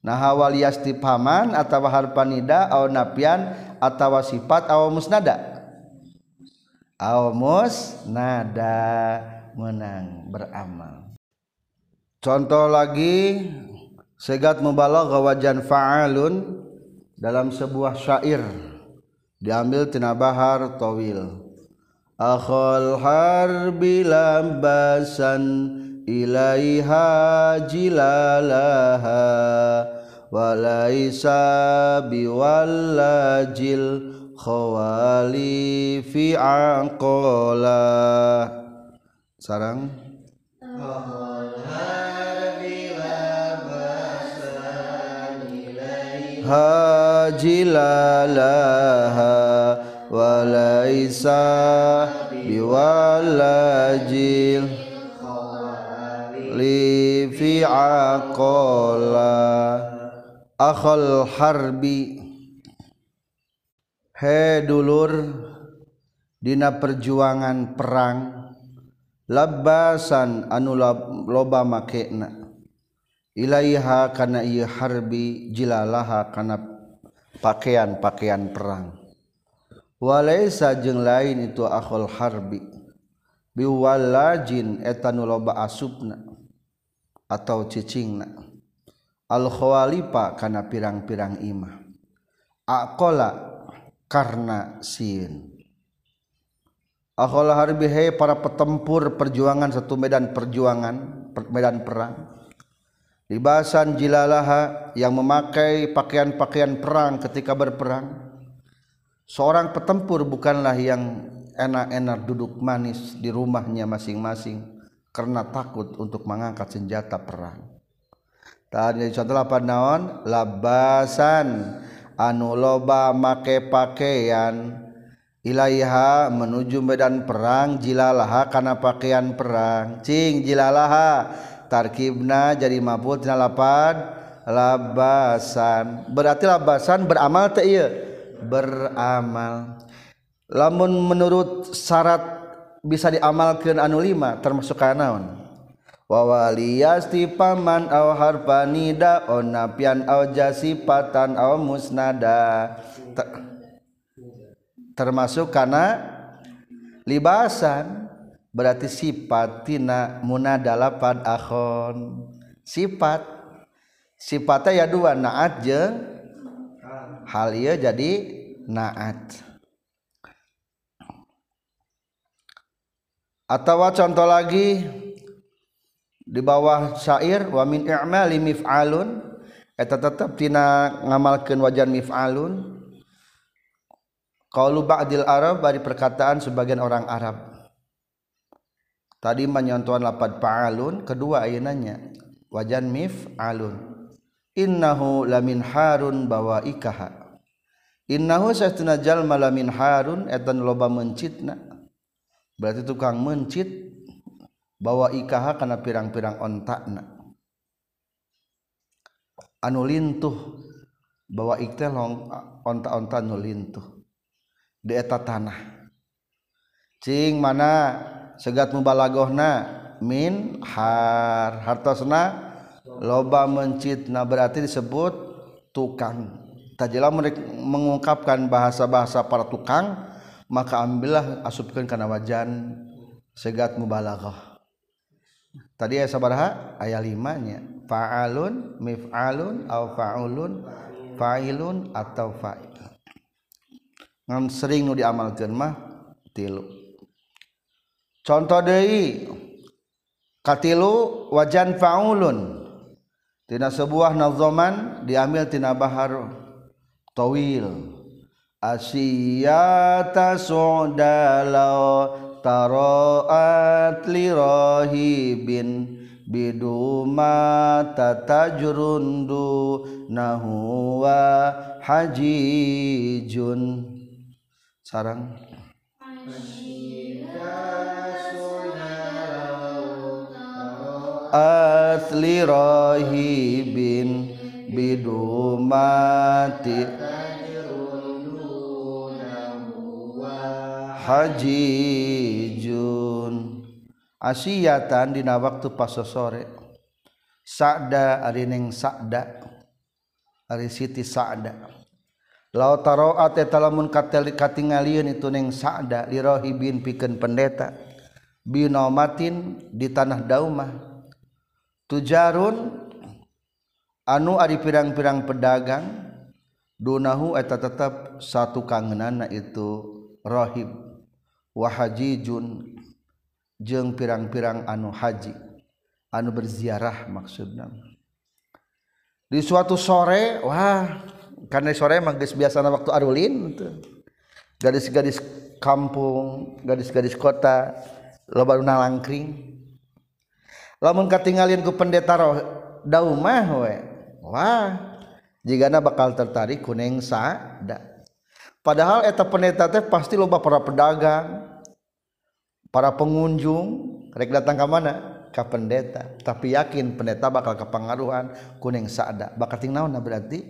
Nah hawal yastifhaman atawa harpanida au napian atawa sifat au musnada. Au musnada menang beramal. Contoh lagi segat mubalagh wajan fa'alun dalam sebuah syair. Diambil tina bahar tawil. Akhal harbi lambasan ilaiha jilalaha walaisa biwallajil khawali fi aqala sarang. Hajilalaha walaisa biwalajil li fi aqala akhal harbi he dulur dina perjuangan perang. labasan anu loba makena. ilaiha kana ieu harbi jilalaha kana pakaian-pakaian perang. walaisa jeung lain itu akhul harbi biwalajin eta nu loba asupna atau cicingna al khawalifa kana pirang-pirang imah. Aqala karena sin. Akhola harbi he para petempur perjuangan satu medan perjuangan medan perang. Libasan jilalaha yang memakai pakaian-pakaian perang ketika berperang. Seorang petempur bukanlah yang enak-enak duduk manis di rumahnya masing-masing karena takut untuk mengangkat senjata perang. Tadi contoh apa naon? Labasan. Anu loba make pakaian. Ilaiha menuju medan perang jilalaha karena pakaian perang. Cing jilalaha. Tarkibna jadi mabut tina lapan. Labasan. Berarti labasan beramal teh iya beramal. Lamun menurut syarat bisa diamalkan anu lima termasuk kanaon. Wawaliyasti paman aw harfanida aw napian aw jasipatan aw musnada. Ter termasuk kana libasan berarti sifat tina munada lapad akhon. Sifat sifatnya ya dua naat jeng hal iya jadi naat. Atau contoh lagi di bawah syair wa min i'mali mif'alun eta tetep tina ngamalkeun wajan mif'alun. Qaulu ba'dil arab bari perkataan sebagian orang Arab. Tadi menyontuan lapad fa'alun kedua ayunannya wajan mif alun innahu lamin harun bawa ikaha innahu sastuna jalma lamin harun etan loba mencitna berarti tukang mencit bawa ikah karena pirang-pirang ontakna. Anu lintuh bawa iktelong onta-onta anu lintuh. Di eta tanah. Cing mana segat mubalagohna min har. Hartosna loba mencit. Nah berarti disebut tukang. Tajilah mengungkapkan bahasa-bahasa para tukang maka ambillah asupkan karena wajan segat mubalaghah. Tadi ayat sabaraha? Ayat limanya fa'alun mif'alun au fa'ulun fa'ilun atau fa'il. Ngan sering nu diamalkan mah tilu. Contoh deui katilu wajan fa'ulun. Tina sebuah nazoman diambil tina bahar tawil. Asiyata su'dalau taroat lirahibin biduma tatajrundu nahuwa hajijun. Sarang. Asli rahibin bidumati Hajijun. Asiyatan dina waktu pas sore. Sa'da ari ning Sa'da ari Siti Sa'da Lau taroat eta lamun katingalieun itu ning Sa'da lirahibin pikeun pendeta. Binomatin di tanah daumah. Tujarun anu ari pirang-pirang pedagang dunahu eta tetap satu kangenana itu rahib wahajijun jeung pirang-pirang anu haji anu berziarah maksudna. Di suatu sore wah karena sore mah geus biasana waktu arulin gadis-gadis kampung gadis-gadis kota loba nu langkring lamun katingalin ku pendeta daumah we wah jigana bakal tertarik ku neng sada padahal eta pendeta teh pasti loba para pedagang para pengunjung. Rek datang ke mana? Ke pendeta. Tapi yakin pendeta bakal kepengaruhan. Kuning sada bakating naon berarti?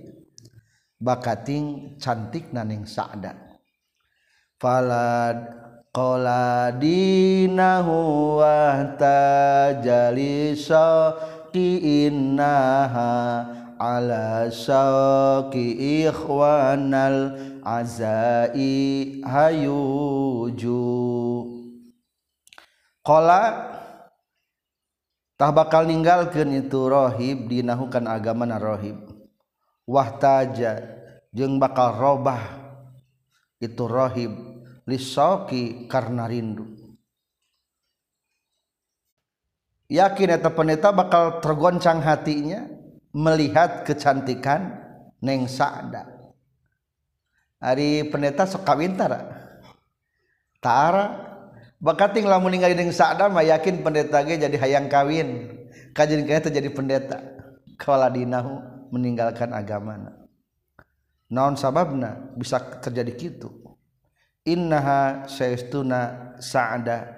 Bakating cantik naning sada falad qala dinahu wa tajalisa innaha ala syauqi ikhwanal azai hayuju qala tah bakal ninggalkeun itu rohib dinahukan agama na rohib wahtaja jeung bakal robah itu rohib lisauki karena rindu. Yakin eta pendeta bakal tergoncang hatinya melihat kecantikan neng Sa'da Ari pendeta sok kawintara. Tara bakating lamun ningali deung sadam yakin pendeta ge jadi hayang kawin. Kajian kita jadi pendeta. Kawala dinahu meninggalkan agamana. Naon sababna bisa terjadi kitu. Innaha saestuna sa'ada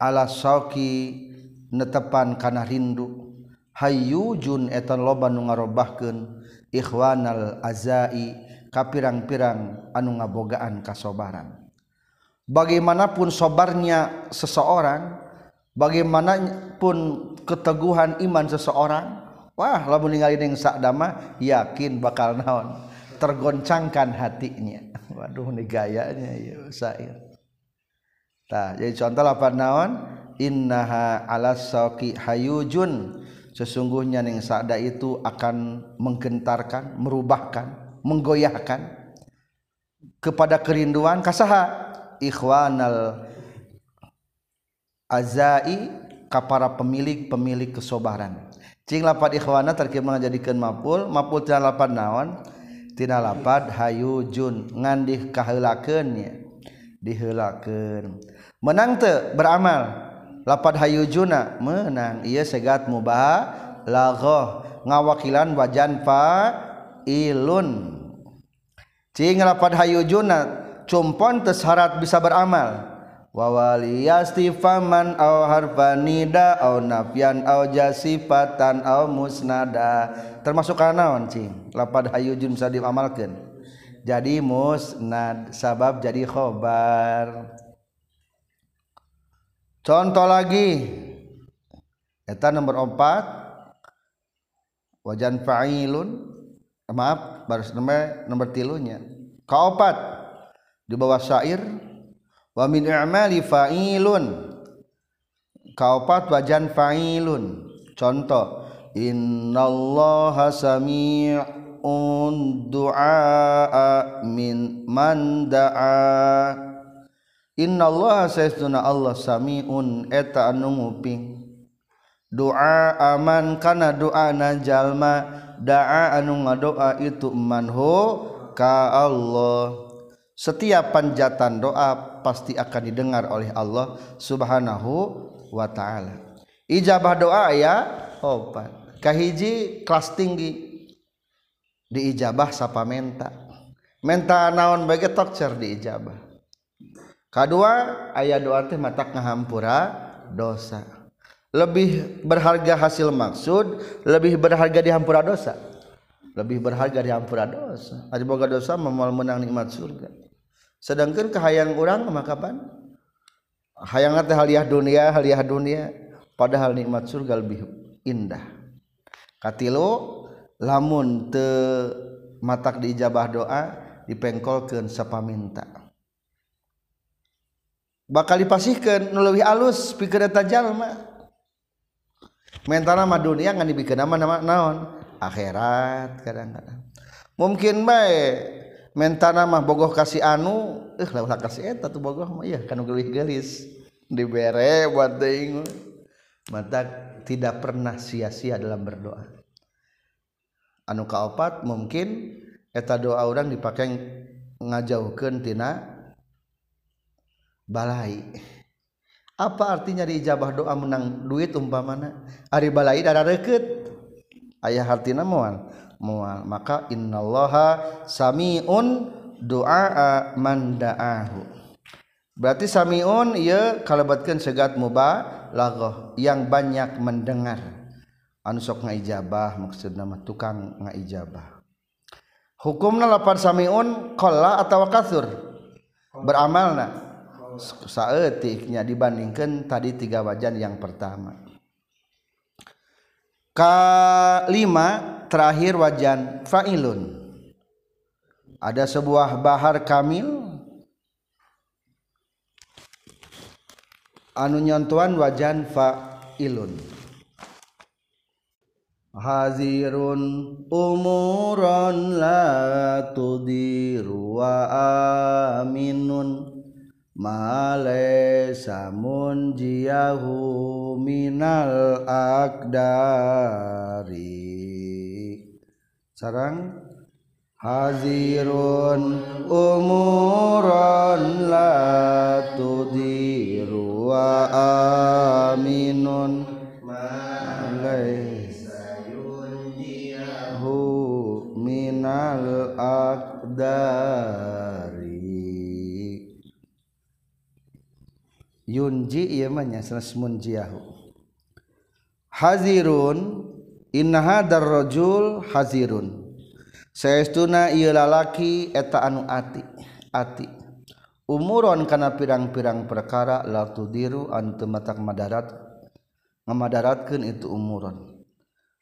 ala sauki netepan kana rindu. Hayyujun etan loba nu ngarobahkeun ikhwanal azai kapirang-pirang anu ngabogaan kasobaran bagaimanapun sobarnya seseorang bagaimanapun keteguhan iman seseorang wah lamun ningali ning sakdama yakin bakal naon? Tergoncangkan hatinya. (laughs) Waduh ini gayanya ya sair. Tah jadi contoh apa naon? Innaha ala hayujun. Sesungguhnya ning sada itu akan menggentarkan merubahkan menggoyahkan kepada kerinduan kasaha. Ikhwanal azai kapara pemilik-pemilik kesobaran. Cing lapad ikhwana terkib menjadikan mapul mapul tina lapad naon? Tina lapad hayujun ngandih kaheulakeunnya diheulakeun menang teu beramal. Lapad hayujuna menang. Iya segat mubah lagoh ngawakilan wajan fa ilun. Cing lapad hayujuna cumpon tes syarat bisa beramal. Wawaliyasti faman au harfanida au nafian au jasifatan au musnada. Termasuk kanaon cing? Lapad hayujun bisa diamalkan jadi musnad sabab jadi khobar. Contoh lagi. Eta nomor empat. Wajan fa'ilun maaf baru nomor nomor tilunya. Kaopat. Di bawah syair wa min i'mali fa'ilun. Kaopat wajan fa'ilun. Contoh innallaha sami'un du'a min man da'a. Innallaha saestuna Allah samiun. Eta anu nguping. Doa aman kana doa na jalma daa anu ngadoa itu manhu ka Allah. Setiap panjatan doa pasti akan didengar oleh Allah subhanahu wa ta'ala. Ijabah doa ya opat kahiji kelas tinggi. Diijabah sapa menta. Menta naon bagi tokcer diijabah. Kedua ayat doa teh matak ngahampura dosa. lebih berharga hasil maksud lebih berharga dihampura dosa. Lebih berharga dihampura dosa. Ada boga dosa memual menang nikmat surga. Sedangkan kehayang orang maka kapan? Hayang teh haliah dunia haliah dunia. Padahal nikmat surga lebih indah. Katilu lamun te matak diijabah doa dipengkolkeun sapaminta. Bakal dipasihkan nu leuwih alus pikir eta jalma mental nama dunia nggak dibikin nama nama naon? Akhirat kadang-kadang. Mungkin baik mental nama bogoh kasih anu eh lah ulah kasih eta tuh bogoh mah. Iya kan gelis gelis dibere buat deing mata tidak pernah sia-sia dalam berdoa. Anu kaopat mungkin eta doa orang dipakai ngajauhkan tina balai. Apa artinya diijabah doa menang duit umpamana? Ari balai darah deket ayah artinya mual mual maka innallaha samiun doa man da'ahu. Berarti samiun ia kalabatkan segat mubah lagoh yang banyak mendengar. Anu sok ngaijabah maksudna mah tukang ngaijabah. Hukumna lapan samiun qalla atau kasur beramalna saetiknya dibandingkan tadi tiga wajan yang pertama. Kelima terakhir wajan fa'ilun. Ada sebuah bahar kamil. Anu nyontuan wajan fa'ilun. Hazirun umuron la tudiru wa aminun male samun jiyahu minal akdari. Sarang? Hazirun umuron la tudiru wa aminun. Male minal akdari yunji ieu mah nya munjiahu hazirun inna hadar rajul hazirun. Saestuna ieu lalaki eta anu ati ati. Umuron kana pirang-pirang perkara la tudiru anu teu matak madarat ngamadaratkeun itu umuron.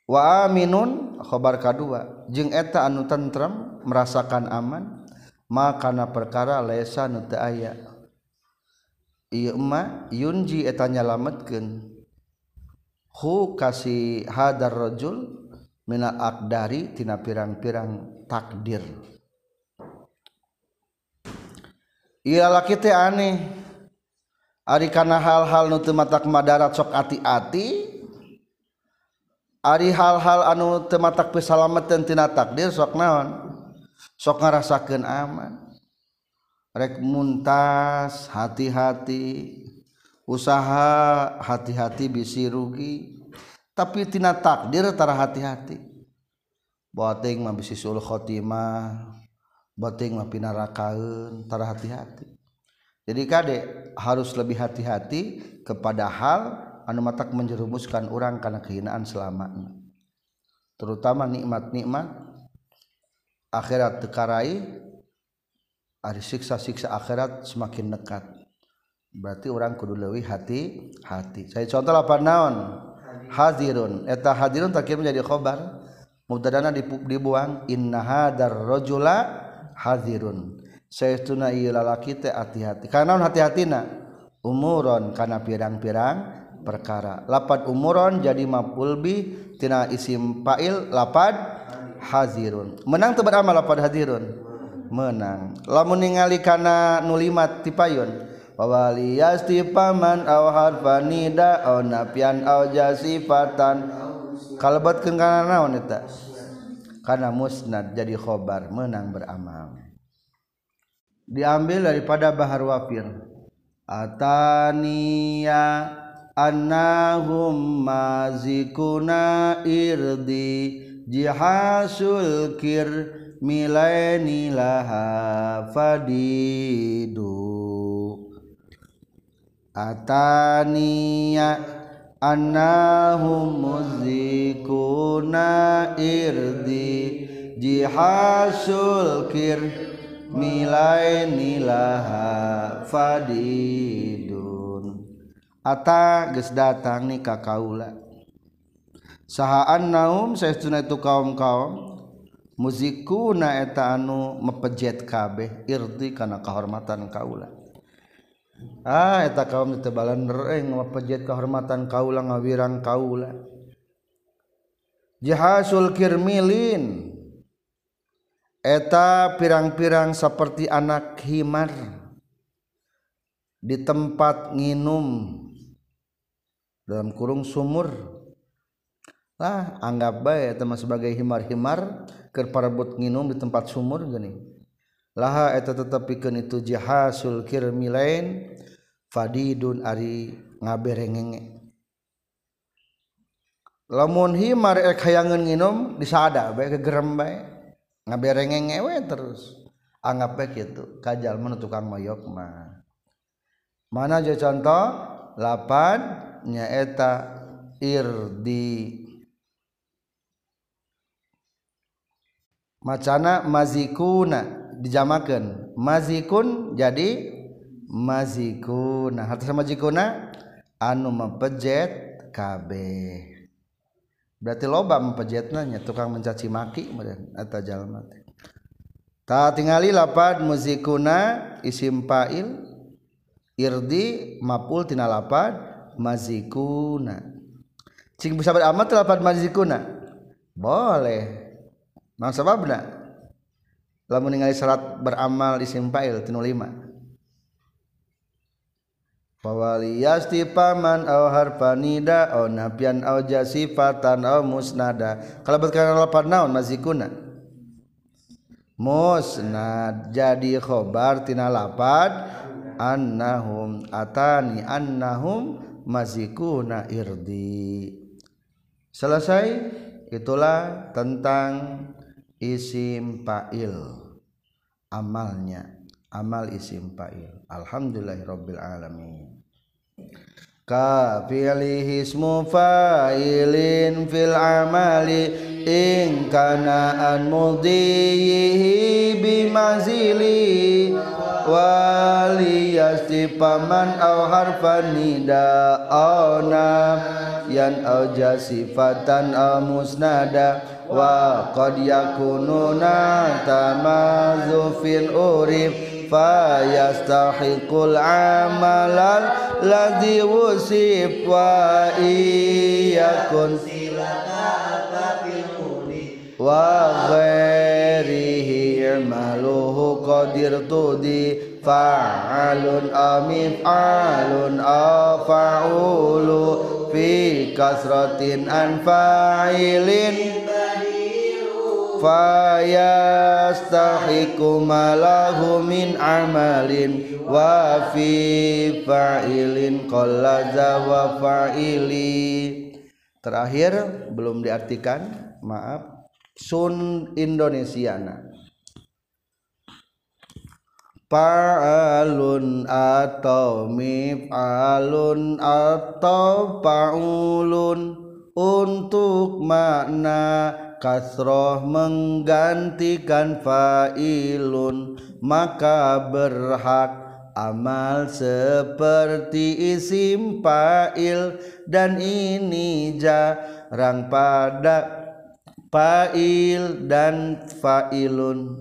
Wa aminun khobar kadua jeung eta anu tentrem merasakan aman maka kana perkara lesa nu teu aya. Ima Yunji eta nyalametkeun. Hu kasih hadar rajul mina akdari tina pirang-pirang takdir. Iya laki teh aneh. Ari kana hal-hal nu teu matak madarat sok ati-ati Ari hal-hal anu teu matak pisalameteun tina takdir sok naon? Sok ngarasakeun aman. Rek muntas hati-hati. Usaha hati-hati bisi rugi. Tapi tina takdir tara hati-hati. Boting mah bisi sul khotimah. Boting mah pinarakaeun tara hati-hati. Jadi kade harus lebih hati-hati kepada hal anu matak menjerumuskan orang karena kehinaan selamanya. Terutama nikmat-nikmat akhirat tekarai ada siksa-siksa akhirat semakin dekat berarti orang kudu lebih hati hati. Saya contoh apa naon? Hadirun. Eta hadirun tak menjadi khobar. Mubtadana dibuang. Inna hadar rajula hadirun. Saya tuna ieu lalaki teh hati-hati. Karena hati-hatina? Umuron karena pirang-pirang perkara. Lapat umuron jadi mafulbi tina isim fa'il lapad hazirun menang teu beramal lapad hazirun menang. Lamun ningali kana nulimat tipayun wali yastifaman aw harfanida aw nafian aw jasifatan kalebetkeun kana naon eta? Kana musnad jadi khobar menang beramal. Diambil daripada bahar wafir. Ataniya annahum mazikuna irdi jihasul kir milaini laha fadidu. Ataniya annahum muzikuna irdi jihasul kir. Milaini laha fadidu Ata geus datang ni ka kaula. Sahaan naum saestuna itu kaum-kaum muzikuna eta anu mepejet kabeh irdi kana kahormatan kaula. Ah eta kaum tebalan reng mepejet kahormatan kaula ngawirang kaula. Jahasul kirmilin. Eta pirang-pirang seperti anak himar. Di tempat nginum. Dalam kurung sumur. Lah anggap baik teman sebagai himar-himar ke parabot nginum di tempat sumur gini laha eta tetepikeun itu jahasul kirmi lain fadidun ari ngaberengenge. Lamun himar ek hayangan nginum disada bae kegerem bae ngaberengenge we terus. Anggap bae kitu kajal mana tukang moyok mah. Mana aja contoh? Lapan nyaeta irdi macana mazikuna dijamakan mazikun jadi mazikuna. Harta sama mazikuna anu mempejet KB berarti loba pejetnanya tukang mencaci maki kemudian atau jalan mati. Tak tinggali lapad muzikuna isim fa'il irdi mapul tina lapad mazikuna. Cing bisa beramal lapad mazikuna? Boleh nah sebabna lamun ningali syarat beramal isim fa'il tinu lima Fawaliyasti paman au harfanida au nabian au jasifatan au musnada. Kalau berkaitan lapan naon mazikuna. Musnad jadi khobar tina lapad annahum atani annahum mazikuna irdi. Selesai itulah tentang isim fa'il. Amalnya. Amal isim fa'il. Alhamdulillahirabbil alamin. Ka fi'lihi ismu fa'ilin fil amali in kana an mudhihi bimazili wali yastifaman aw harfan nida aw yan aw jasifatan aw musnada wa qad yakununa tamazu fil urif fa yastahiqul amalan ladzi wusif wa iyakun. Silaka fil wa ghairihi maluhu qadir tudi fa'alun amin alun afa'ulu fayastahiku malahu min amalin wa fi fa'ilin qallaza wa fa'ili. Terakhir belum diartikan maaf sun indonesiana. Fa'alun atau mif'alun atau fa'ulun untuk makna kasroh menggantikan fa'ilun maka berhak amal seperti isim fa'il. Dan ini jarang pada fa'il dan fa'ilun